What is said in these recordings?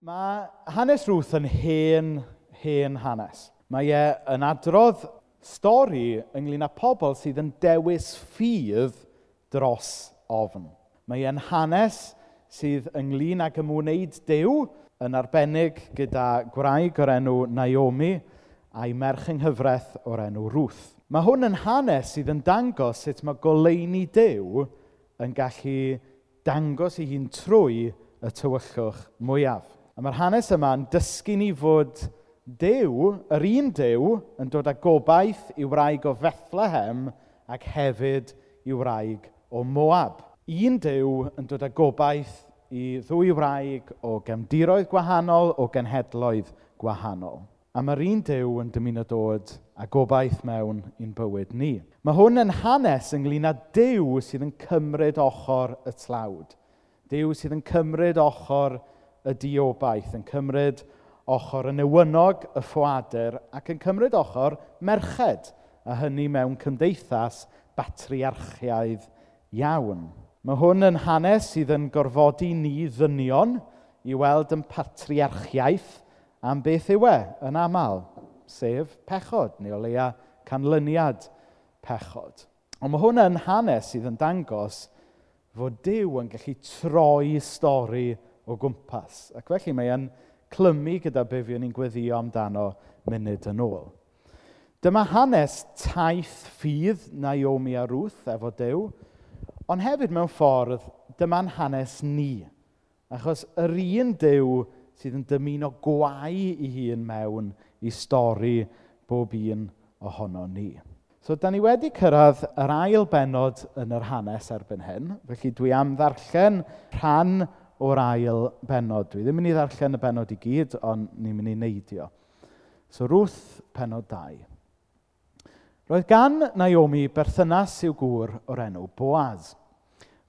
Mae hanes Ruth yn hen, hen hanes. Mae e yn adrodd stori ynglyn â pobl sydd yn dewis ffydd dros ofn. Mae e'n hanes sydd ynglyn ag ymwneud dew yn arbennig gyda gwraig o'r enw Naomi a'i merch yng nghyfraith o'r enw Ruth. Mae hwn yn hanes sydd yn dangos sut mae goleuni dew yn gallu dangos ei hun trwy y tywyllwch mwyaf. A mae'r hanes yma'n dysgu ni fod dew, yr un dew, yn dod â gobaith i wraig o Fethlehem ac hefyd i wraig o Moab. Un dew yn dod â gobaith i ddwy wraig o gefndiroedd gwahanol, o genhedloedd gwahanol. A mae'r un dew yn dymuno dod a gobaith mewn i'n bywyd ni. Mae hwn yn hanes ynglyn â dew sydd yn cymryd ochr y tlawd. Dew sydd yn cymryd ochr y diobaith, yn cymryd ochr y newynog, y ffoadur, ac yn cymryd ochr merched, a hynny mewn cymdeithas batriarchiaidd iawn. Mae hwn yn hanes sydd yn gorfodi ni ddynion i weld yn patriarchiaeth am beth yw e yn aml, sef pechod, neu o leia canlyniad pechod. Ond mae hwn yn hanes sydd yn dangos fod Dyw yn gallu troi stori o gwmpas. Ac felly mae e'n clymu gyda be fi'n ni'n gweddio amdano munud yn ôl. Dyma hanes taith ffydd Naomi a Ruth efo Dyw, ond hefyd mewn ffordd dyma'n hanes ni. Achos yr un Dyw sydd yn dymuno gwau i hun mewn i stori bob un ohono ni. So, da ni wedi cyrraedd yr ail benod yn yr hanes erbyn hyn, felly dwi am ddarllen rhan o'r ail benod. Dwi ddim yn mynd i ddarllen y benod i gyd, ond ni'n mynd i neidio. So, rwth penod 2. Roedd gan Naomi berthynas i'w gŵr o'r enw Boaz.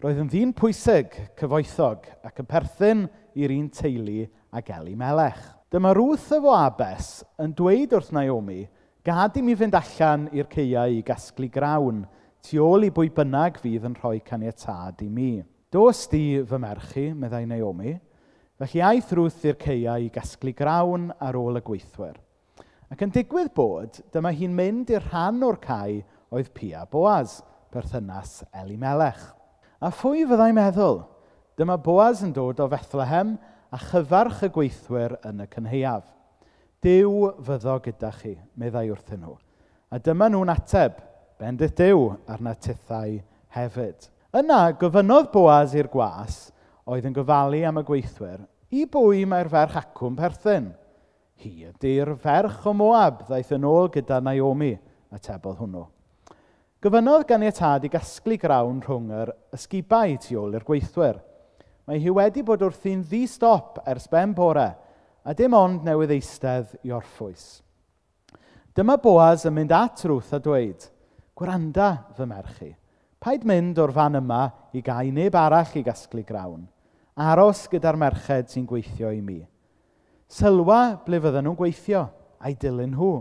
Roedd yn ddyn pwysig, cyfoethog, ac yn perthyn i'r un teulu ag Eli Melech. Dyma rwth y foabes yn dweud wrth Naomi, gad i mi fynd allan i'r ceiau i gasglu grawn, tu ôl i bwy bynnag fydd yn rhoi caniatad i mi. Dos di fy merchu, meddai Naomi, felly aeth Ruth i'r ceiau i gasglu grawn ar ôl y gweithwyr. Ac yn digwydd bod, dyma hi'n mynd i'r rhan o'r cae oedd Pia Boaz, perthynas Elimelech. A phwy fyddai'n meddwl? Dyma Boaz yn dod o Fethlehem a chyfarch y gweithwyr yn y cynheiaf. Dyw fyddo gyda chi, meddai wrthyn nhw. A dyma nhw'n ateb, bendith Dyw arna tithau hefyd. Yna gofynodd Boaz i'r gwas oedd yn gofalu am y gweithwyr, i bwy mae'r ferch acwm perthyn? Hi ydy'r ferch o Moab, ddaeth yn ôl gyda Naomi, atebodd hwnnw. Gofynodd ganiatad i gasglu grawn rhwng yr ysgubau tu ôl i'r gweithwyr. Mae hi wedi bod wrthi'n ddi-stop ers ben bore, a dim ond newydd eistedd i orffwys. Dyma Boaz yn mynd at rwth a dweud, Gwranda fy merch i Paid mynd o'r fan yma i gau neb arall i gasglu grawn. Aros gyda'r merched sy'n gweithio i mi. Sylwa ble fydden nhw'n gweithio a'i dilyn nhw.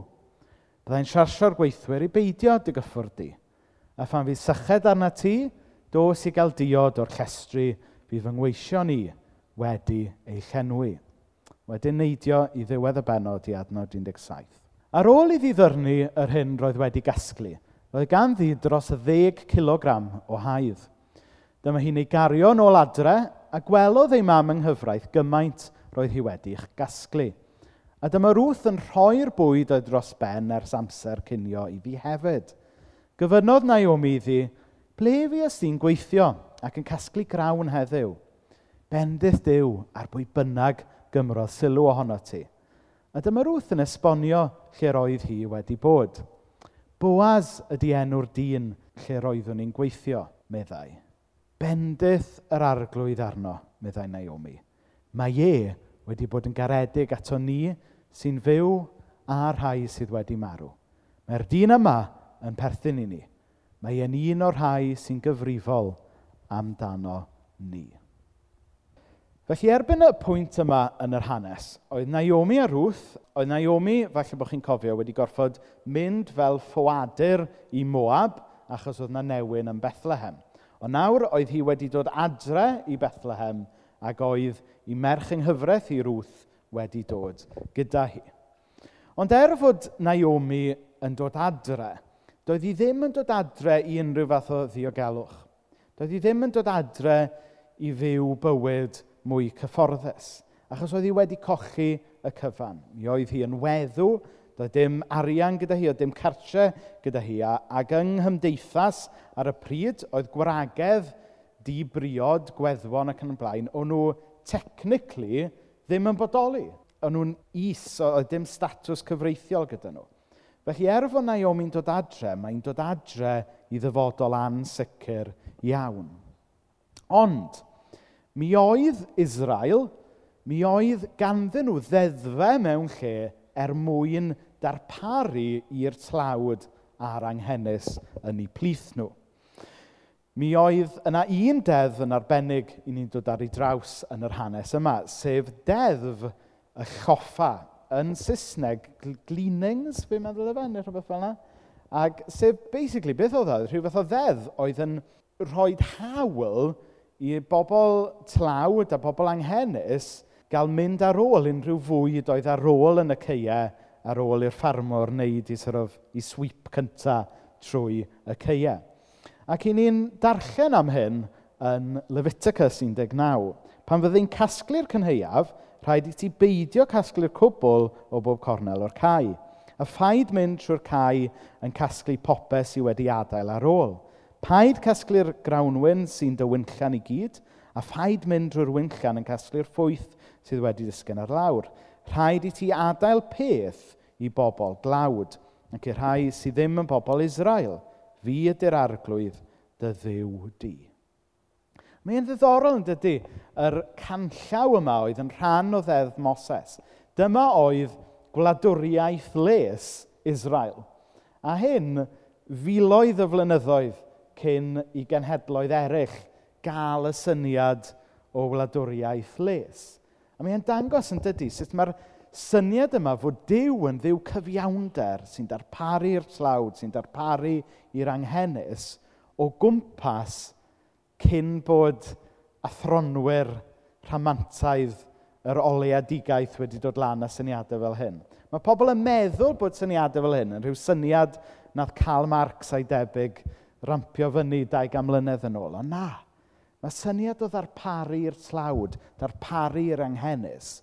Byddai'n siarsio'r gweithwyr i beidio dy gyffwrdd di. A phan fydd syched arna ti, dos i gael diod o'r llestri fydd fy ngweisio ni wedi ei llenwi. Wedyn neidio i ddiwedd y benod i adnod 17. Ar ôl iddi ddyrnu yr hyn roedd wedi gasglu, Roedd ganddi dros 10 kilogram o haidd. Dyma hi'n ei gario nôl adre a gwelodd ei mam yng nghyfraith gymaint roedd hi wedi'ch gasglu. A dyma rwth yn rhoi'r bwyd oedd dros ben ers amser cinio i fi hefyd. Gofynodd Naomi iddi, ble fi ys ti'n gweithio ac yn casglu grawn heddiw? Bendith Dyw ar bwy bynnag gymrodd sylw ohono ti. A dyma rwth yn esbonio lle roedd hi wedi bod. Boaz ydy enw'r dyn lle roeddwn ni'n gweithio, meddai. Bendith yr arglwydd arno, meddai Naomi. Mae e wedi bod yn garedig ato ni sy'n fyw a rhai sydd wedi marw. Mae'r dyn yma yn perthyn i ni. Mae e'n un o'r rhai sy'n gyfrifol amdano ni. Felly, erbyn y pwynt yma yn yr hanes, oedd Naomi a Ruth, oedd Naomi, falle bod chi'n cofio, wedi gorfod mynd fel ffoadur i Moab, achos oedd na newyn yn Bethlehem. Ond nawr oedd hi wedi dod adre i Bethlehem ac oedd i merch yng nghyfraith i Ruth wedi dod gyda hi. Ond er fod Naomi yn dod adre, doedd hi ddim yn dod adre i unrhyw fath o ddiogelwch. Doedd hi ddim yn dod adre i fyw bywyd mwy cyfforddus. Achos oedd hi wedi cochi y cyfan. Mi oedd hi yn weddw, doedd dim arian gyda hi, oedd dim cartre gyda hi. Ac yng nghymdeithas ar y pryd oedd gwragedd di briod, gweddfon ac yn y blaen, o'n nhw technically ddim yn bodoli. O'n nhw'n is, oedd dim statws cyfreithiol gyda nhw. Felly er fod Naomi'n dod adre, mae'n dod adre i ddyfodol ansicr iawn. Ond, Mi oedd Israel, mi oedd ganddyn nhw ddeddfau mewn lle er mwyn darparu i'r tlawd a'r anghennis yn eu plith nhw. Mi oedd yna un deddf yn arbennig i ni'n dod ar ei draws yn yr hanes yma, sef deddf y choffa. Yn Saesneg, gleanings, fi'n meddwl efo, e neu rhywbeth fel yna. Ac sef, basically, beth oedd oedd? Rhyw fath o ddeddf oedd yn rhoi hawl i bobl tlawd a bobl anghenus gael mynd ar ôl unrhyw fwyd oedd ar ôl yn y ceiau ar ôl i'r ffarmwr wneud i, sort of, i sweep cyntaf trwy y ceiau. Ac i ni'n darllen am hyn yn Leviticus 19. Pan fyddai'n casglu'r cynheiaf, rhaid i ti beidio casglu'r cwbl o bob cornel o'r cae. A ffaid mynd trwy'r cae yn casglu popeth sydd wedi adael ar ôl. Paid casglu'r grawnwyn sy'n dy wynllan i gyd, a phaid mynd drwy'r wynllan yn casglu'r ffwyth sydd wedi disgyn ar lawr. Rhaid i ti adael peth i bobl glawd, ac i rhai sydd ddim yn bobl Israel. Fi ydy'r arglwydd dy ddiw di. Mae'n ddiddorol yn dydy yr canllaw yma oedd yn rhan o ddeddf Moses. Dyma oedd gwladwriaeth les Israel. A hyn filoedd o flynyddoedd cyn i genhedloedd eraill gael y syniad o wladwriaeth les. A mae'n dangos yn dydy sut mae'r syniad yma fod Dyw yn ddiw cyfiawnder sy'n darparu'r tlawd, sy'n darparu i'r anghenus o gwmpas cyn bod athronwyr rhamantaidd yr oleadigaeth wedi dod lan â syniadau fel hyn. Mae pobl yn meddwl bod syniadau fel hyn yn rhyw syniad nath Karl Marx a'i debyg rampio fyny 200 mlynedd yn ôl, ond na. Mae syniad o ddarparu'r tlawd, ddarparu'r anghenus,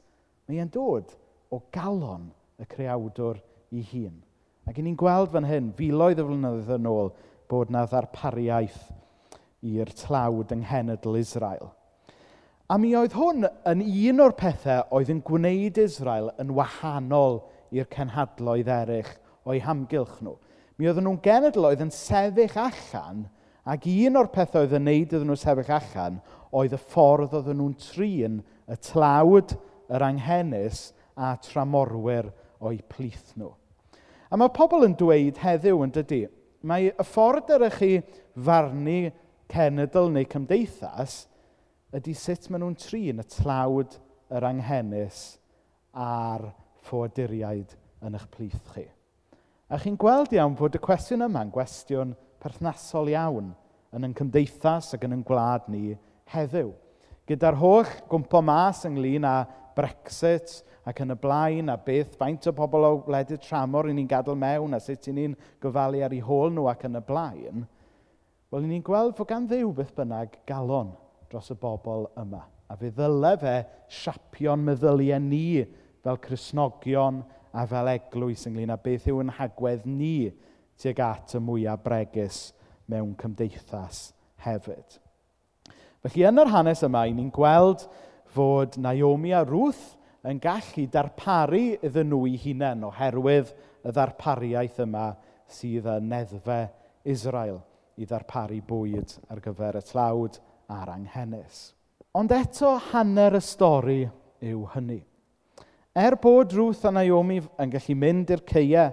mae e'n dod o galon y creawdwr i hun. Ac ni'n gweld fan hyn, filoedd o flynyddoedd yn ôl, bod na ddarpariaeth i'r tlawd yng nghenedl Israel. A mi oedd hwn yn un o'r pethau oedd yn gwneud Israel yn wahanol i'r cenhadloedd eraill o'i hamgylch nhw mi oedden nhw'n genedl oedd yn sefyll allan ac un o'r pethau oedd yn neud iddyn nhw sefyll allan oedd y ffordd oedden nhw'n trin y tlawd, yr anghenus a tramorwyr o'i plith nhw. A mae pobl yn dweud heddiw yn dydy, mae y ffordd ar chi farnu cenedl neu cymdeithas ydy sut maen nhw'n trin y tlawd yr anghenus a'r ffoaduriaid yn eich plith chi. A chi'n gweld iawn fod y cwestiwn yma'n gwestiwn perthnasol iawn yn yn cymdeithas ac yn yn gwlad ni heddiw. Gyda'r holl gwmpo mas ynglyn â Brexit ac yn y blaen, a beth faint o bobl o wledydd tramor i ni'n gadael mewn, a sut i ni'n gofalu ar ei hôl nhw ac yn y blaen, wel, ni'n gweld fod gan ddew beth bynnag galon dros y bobl yma. A fe ddyle fe siapio'n meddyliau ni fel Cresnogion a fel eglwys ynglyn â beth yw yn hagwedd ni tuag at y mwyaf bregus mewn cymdeithas hefyd. Felly, yn yr hanes yma, ni'n gweld fod Naomi a Ruth yn gallu darparu iddyn nhw eu hunain oherwydd y ddarpariaeth yma sydd yn neddfe Israel i ddarparu bwyd ar gyfer y tlawd a'r anghennis. Ond eto hanner y stori yw hynny. Er bod Ruth a Naomi yn gallu mynd i'r ceia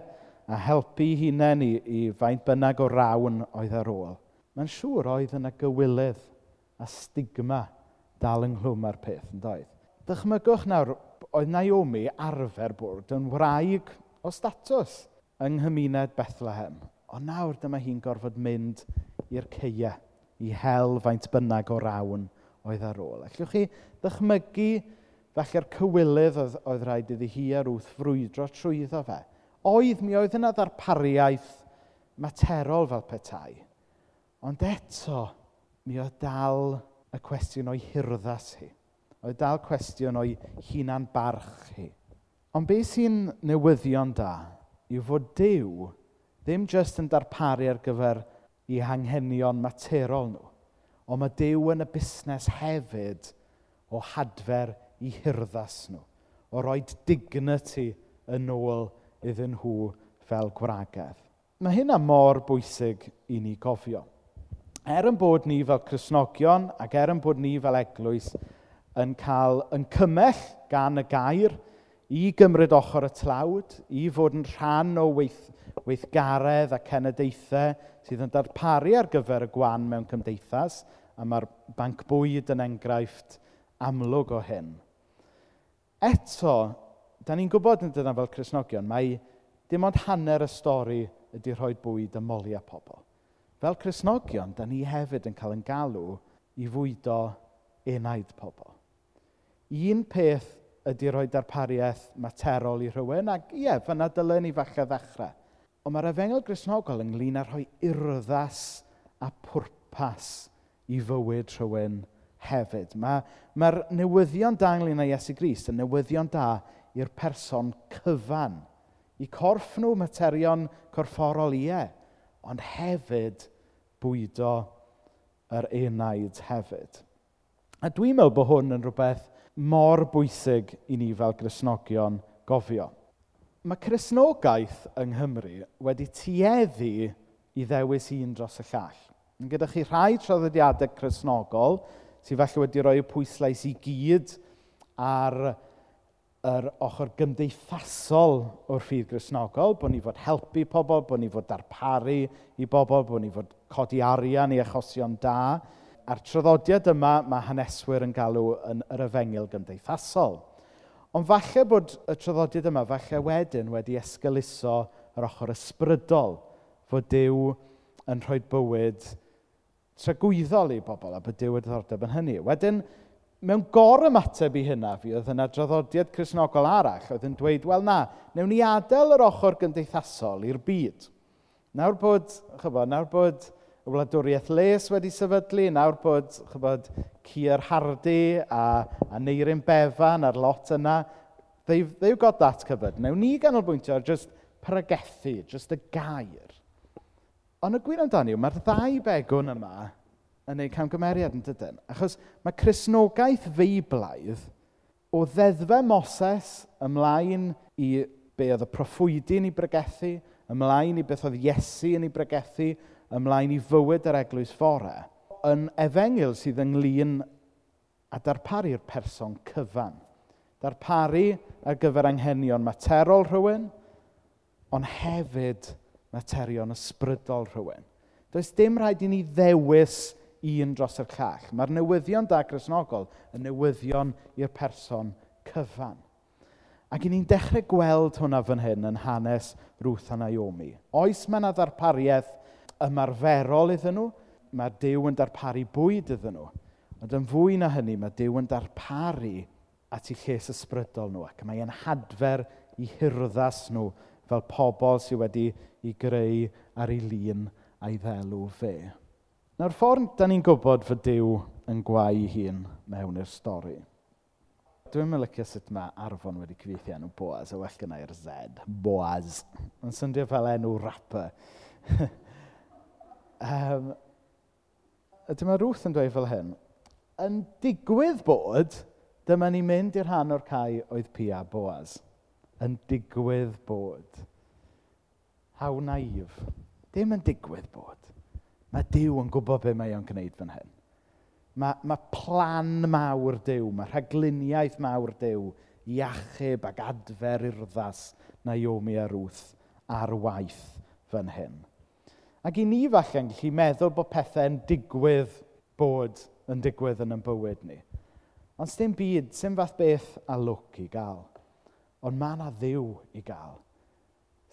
a helpu hunain i, i faint bynnag o rawn oedd ar ôl, mae'n siŵr oedd yna gywilydd a stigma dal ynghlwm ar peth, yn doedd? Dychmygwch nawr, oedd Naomi arfer bod yn wraig o statws yng nghymuned Bethlehem. Ond nawr dyma hi'n gorfod mynd i'r ceia i hel faint bynnag o rawn oedd ar ôl. Allwch chi ddychmygu Felly'r cywilydd oedd, oedd rhaid iddi hi a wrth frwydro trwyddo fe. Oedd mi oedd yna ddarpariaeth materol fel petai. Ond eto, mi oedd dal y cwestiwn o'i hirddas hi. Oedd dal cwestiwn o'i hunan barch hi. Ond beth sy'n newyddion da yw fod Dyw ddim jyst yn darparu ar gyfer i hanghenion materol nhw, ond mae Dyw yn y busnes hefyd o hadfer i hirddas nhw, o roi dignity yn ôl iddyn nhw fel gwragedd. Mae hynna mor bwysig i ni gofio. Er yn bod ni fel Cresnogion ac er yn bod ni fel Eglwys yn cael yn cymell gan y gair i gymryd ochr y tlawd, i fod yn rhan o weith, weithgaredd a cenadaethau sydd yn darparu ar gyfer y gwan mewn cymdeithas, a mae'r banc bwyd yn enghraifft amlwg o hyn. Eto, da ni'n gwybod yn dyna fel Cresnogion, mae dim ond hanner y stori ydy rhoi bwyd a moli pobl. Fel Cresnogion, da ni hefyd yn cael yn galw i fwydo enaid pobl. Un peth ydy rhoi darpariaeth materol i rhywun, ac ie, fyna dylen ni falle ddechrau. Ond mae'r efengol grisnogol ynglyn â rhoi urddas a pwrpas i fywyd rhywun hefyd. Mae'r ma, newyddion da ynglyn â Iesu Grist yn newyddion da i'r person cyfan. I corff nhw materion corfforol ie, ond hefyd bwydo yr enaid hefyd. A dwi'n meddwl bod hwn yn rhywbeth mor bwysig i ni fel Grisnogion gofio. Mae Cresnogaeth yng Nghymru wedi tueddu i ddewis un dros y llall. Yn gyda chi rhai traddodiadau Cresnogol, sydd falle wedi rhoi y pwyslais i gyd ar yr ochr gymdeithasol o'r ffydd grisnogol, bod ni fod helpu pobl, bod ni fod darparu i bobl, bod ni fod codi arian i achosion da. A'r traddodiad yma mae haneswyr yn galw yn yr yfengil gymdeithasol. Ond falle bod y traddodiad yma, falle wedyn, wedi esgeluso yr ochr ysbrydol, fod Dyw yn rhoi bywyd tragwyddol i bobl a bod Dyw wedi ddiddordeb yn hynny. Wedyn, mewn gor ymateb i hynna fi, oedd yna draddodiad chrysnogol arall, oedd yn dweud, wel na, newn ni adael yr ochr gymdeithasol i'r byd. Nawr bod, chybod, nawr bod y wladwriaeth les wedi sefydlu, nawr bod, chybod, Cyr Hardy a, a Neirin Befan a'r lot yna, they've, they've got that covered. Newn ni ganolbwyntio ar just pregethu, just y gair Ond y gwir amdani yw, mae'r ddau begwn yma yn ei camgymeriad yn dydyn. Achos mae Cresnogaeth feiblaidd o ddeddfa Moses ymlaen i be oedd y proffwydi yn ei bregethu, ymlaen i beth oedd Iesu yn ei bregethu, ymlaen i fywyd yr eglwys fore, yn efengil sydd ynglyn a darparu'r person cyfan. Darparu ar gyfer anghenion materol rhywun, ond hefyd materion ysbrydol rhywun. Does dim rhaid i ni ddewis un dros yr llall. Mae'r newyddion da grisnogol yn newyddion i'r person cyfan. Ac i ni'n dechrau gweld hwnna fan hyn yn hanes Ruth a Naomi. Oes mae yna ddarpariaeth ymarferol iddyn nhw, mae Dyw yn darparu bwyd iddyn nhw. Ond yn fwy na hynny, mae Dyw yn darparu at eu lles ysbrydol nhw ac mae e'n hadfer i hurddas nhw fel pobl sydd wedi ei greu ar ei lun a'i ddelw fe. Nawr ffordd da ni'n gwybod fod Dyw yn gwau hun mewn i'r stori. Dwi'n mynd licio sut mae Arfon wedi cyfeithi enw Boaz, a well gynnau'r Z. Boaz. Mae'n syndio fel enw rapper. um, dyma Ruth yn dweud fel hyn. Yn digwydd bod, dyma ni mynd i'r rhan o'r cae oedd Pia Boaz yn digwydd bod. How naif. Dim yn digwydd bod. Mae Dyw yn gwybod beth mae o'n gwneud fan hyn. Mae, mae plan mawr Dyw, mae rhagluniaeth mawr Dyw i achub ac adfer urddas Naomi a Ruth ar waith fan hyn. Ac i ni falle'n gallu meddwl bod pethau'n digwydd bod yn digwydd yn ein bywyd ni. Ond sdim byd, sy'n fath beth a lwc i gael. Ond mae yna ddiw i gael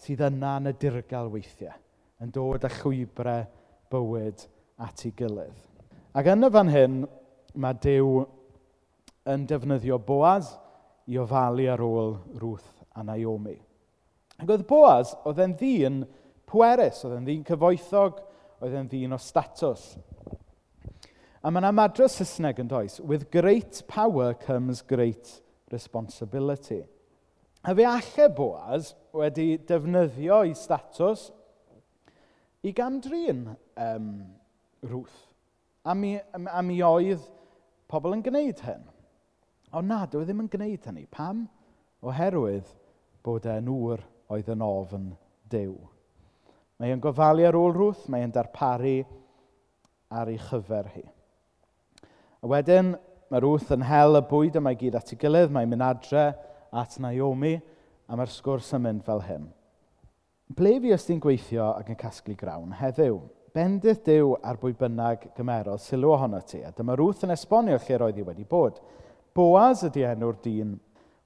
sydd yna yn y dirgal weithiau, yn dod â chwybrau bywyd at ei gilydd. Ac yn y fan hyn, mae Dyw yn defnyddio Boaz i ofalu ar ôl Ruth a Naomi. Ac oedd Boaz, oedd e'n ddyn pwerus, oedd e'n ddyn cyfoethog, oedd e'n ddyn o statws. A mae yna madro Saesneg yn does, with great power comes great responsibility. A fe alle Boaz wedi defnyddio ei statws i gamdrin um, Ruth. A mi, a mi oedd pobl yn gwneud hyn. Ond nad oedd ddim yn gwneud hynny. Pam? Oherwydd bod e'n ŵr oedd yn ofn dew. Mae e'n gofalu ar ôl Ruth, mae e'n darparu ar ei chyfer hi. A wedyn, mae Ruth yn hel y bwyd yma i gyd at ei gilydd, mae'n mynd adre, at Naomi a mae'r sgwrs yn mynd fel hyn. Ble fi os ti'n gweithio ac yn casglu grawn heddiw? Bendydd Dyw ar er bwy bynnag gymerodd sylw ohono ti, a dyma rwth yn esbonio lle roedd hi wedi bod. Boaz ydi enw'r dyn.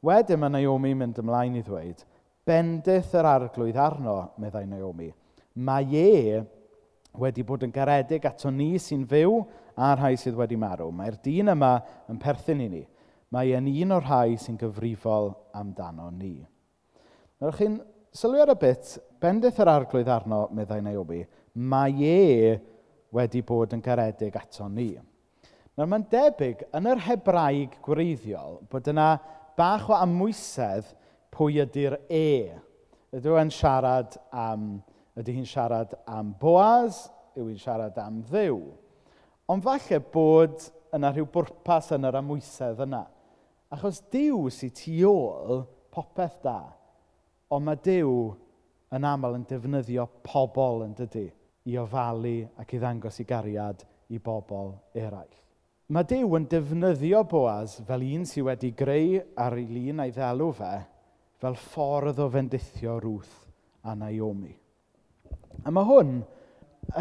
Wedyn mae Naomi mynd ymlaen i ddweud, Bendydd yr arglwydd arno, meddai Naomi. Mae e wedi bod yn garedig ato ni sy'n fyw a'r rhai sydd wedi marw. Mae'r dyn yma yn perthyn i ni mae e'n un o'r rhai sy'n gyfrifol amdano ni. Nawr chi'n sylwi ar y bit, bendith yr arglwydd arno, meddai Naomi, mae e wedi bod yn garedig ato ni. Nawr mae'n debyg yn yr Hebraeg gwreiddiol bod yna bach o amwysedd pwy ydy'r e. Ydw e'n siarad am, ydy hi'n siarad am Boaz, yw hi'n siarad am ddiw. Ond falle bod yna rhyw bwrpas yn yr amwysedd yna. Achos Duw sy'n tu ôl popeth da. Ond mae Duw yn aml yn defnyddio pobl yn dydy i ofalu ac i ddangos i gariad i bobl eraill. Mae Dyw yn defnyddio Boaz fel un sydd wedi greu ar ei lun a'i ddelw fe fel ffordd o fendithio Ruth a Naomi. A mae hwn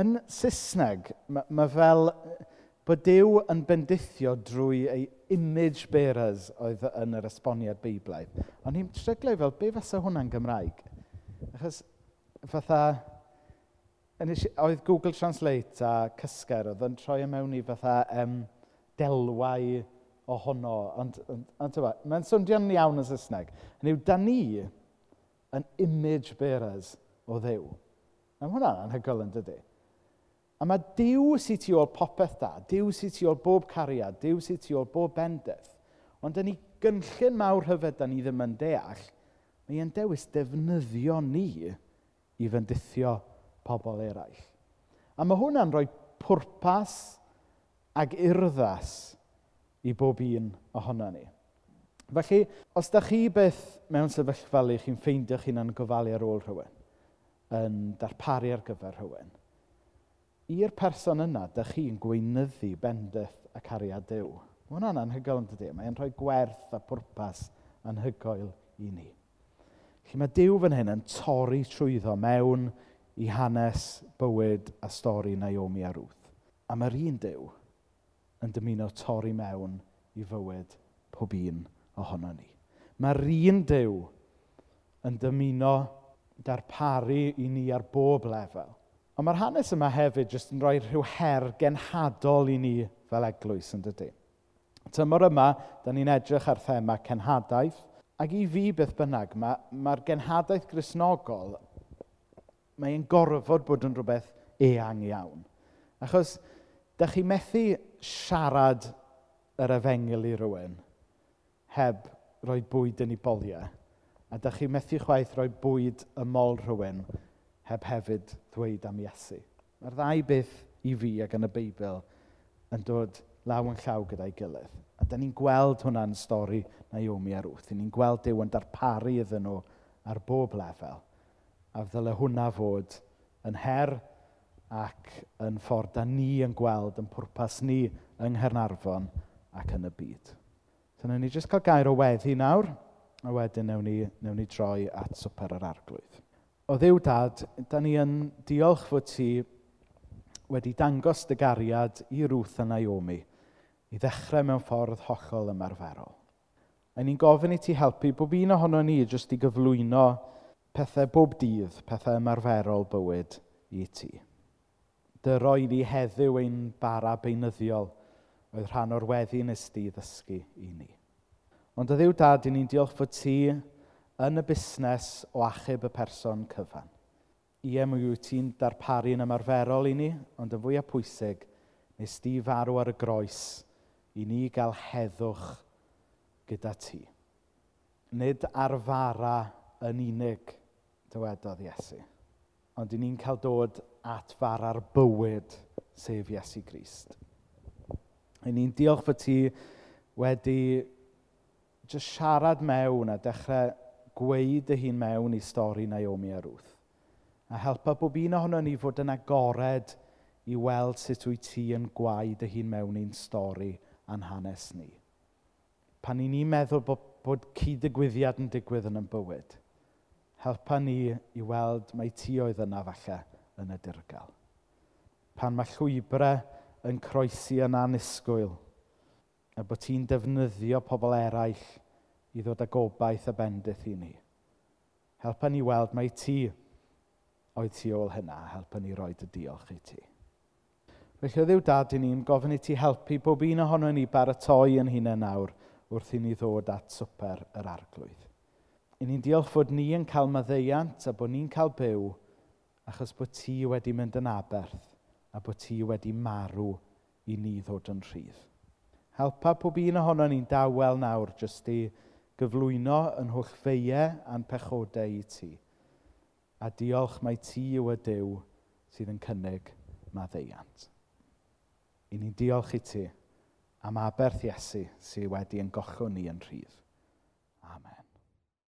yn Saesneg, mae ma fel bod Dyw yn bendithio drwy ei image bearers oedd yn yr esboniad Beiblaidd. Ond ni'n stryglau fel, be fysa hwnna'n Gymraeg? Achos fatha, oedd Google Translate a cysger oedd yn troi mewn i fatha um, delwau ohono. Ond, ond, ond mae'n swnio'n iawn yn Saesneg. Yn yw, da ni yn image bearers o ddew. Am hwnna'n anhygoel yn dydy. A mae Duw sy'n tu ôl popeth da. Duw sy'n tu ôl bob cariad. Duw sy'n tu ôl bob bendith. Ond yn ei gynllun mawr hyfed da ni ddim yn deall, mae e'n dewis defnyddio ni i fendithio pobl eraill. A mae hwnna'n rhoi pwrpas ag urddas i bob un ohono ni. Felly, os da chi beth mewn sefyllfa le chi'n ffeindio'ch hunain gofalu ar ôl rhywun, yn darparu ar gyfer rhywun, i'r person yna, dych chi'n gweinyddu bendith y cariad Dyw. Mae hwnna'n anhygoel yn dydy. Mae'n rhoi gwerth a pwrpas anhygoel i ni. Felly mae Dyw fan hyn yn torri trwyddo mewn i hanes bywyd a stori Naomi a Ruth. A mae'r un Dyw yn dymuno torri mewn i fywyd pob un ohono ni. Mae'r un Dyw yn dymuno darparu i ni ar bob lefel Ond mae'r hanes yma hefyd jyst yn rhoi rhyw her genhadol i ni fel eglwys, yn dydy. Tymor yma, da ni'n edrych ar thema cenhadaeth. Ac i fi beth bynnag, mae'r mae genhadaeth grisnogol, mae'n gorfod bod yn rhywbeth eang iawn. Achos, da chi methu siarad yr efengil i rywun heb rhoi bwyd yn ei boliau. A da chi methu chwaith rhoi bwyd y mol rhywun heb hefyd ddweud am Iesu. Mae'r ddau beth i fi ac yn y Beibl yn dod law yn llaw gyda'i gilydd. A da ni'n gweld hwnna'n stori Naomi a Ruth. Ni'n gweld Dyw yn darparu iddyn nhw ar bob lefel. A ddyle hwnna fod yn her ac yn ffordd da ni yn gweld yn pwrpas ni yng Nghernarfon ac yn y byd. So, ni jyst cael gair o weddi nawr, a wedyn newn ni, newn ni droi at swper yr arglwydd o ddiw dad, da ni yn diolch fod ti wedi dangos dy gariad i Ruth a Naomi i ddechrau mewn ffordd hollol ymarferol. A ni'n gofyn i ti helpu bob un ohono ni jyst i gyflwyno pethau bob dydd, pethau ymarferol bywyd i ti. Dy roi ni heddiw ein bara beunyddiol oedd rhan o'r weddi nes di ddysgu i ni. Ond y ddiw dad, i ni'n diolch fod ti yn y busnes o achub y person cyfan. EMW ti'n darparu yn ymarferol i ni, ond yn fwyaf pwysig, nes di farw ar y groes i ni gael heddwch gyda ti. Nid arfara yn unig, dywedodd Iesu, ond i ni'n cael dod at fara'r bywyd sef Iesu Grist. I ni'n diolch fod ti wedi just siarad mewn a dechrau gweud dy hun mewn i stori Naomi a Ruth. A helpa bob un ohono ni fod yn agored i weld sut wyt ti yn gwaed dy hun mewn i'n stori a'n hanes ni. Pan i ni meddwl bod, bod cyd-digwyddiad yn digwydd yn y bywyd, helpa ni i weld mai ti oedd yna falle yn y dirgal. Pan mae llwybrau yn croesi yn anisgwyl, a bod ti'n defnyddio pobl eraill – i ddod â gobaith a bendith i ni. Helpa ni weld mai ti oedd tu ôl hynna, helpa ni roed y diolch i ti. Felly, o ddiw dad i ni'n gofyn i ti helpu bob un ohono ni baratoi yn hunain nawr wrth i ni ddod at swper yr arglwydd. I ni'n diolch fod ni yn cael maddeiant a bod ni'n cael byw achos bod ti wedi mynd yn aberth a bod ti wedi marw i ni ddod yn rhydd. Helpa pob un ohono ni'n dawel nawr jyst i gyflwyno yn holl feiau a'n pechodau i ti. A diolch mai ti yw y Dyw sydd yn cynnig maddeiant. I ni'n diolch i ti am aberth Iesu sydd wedi yn gochwn ni yn rhydd. Amen.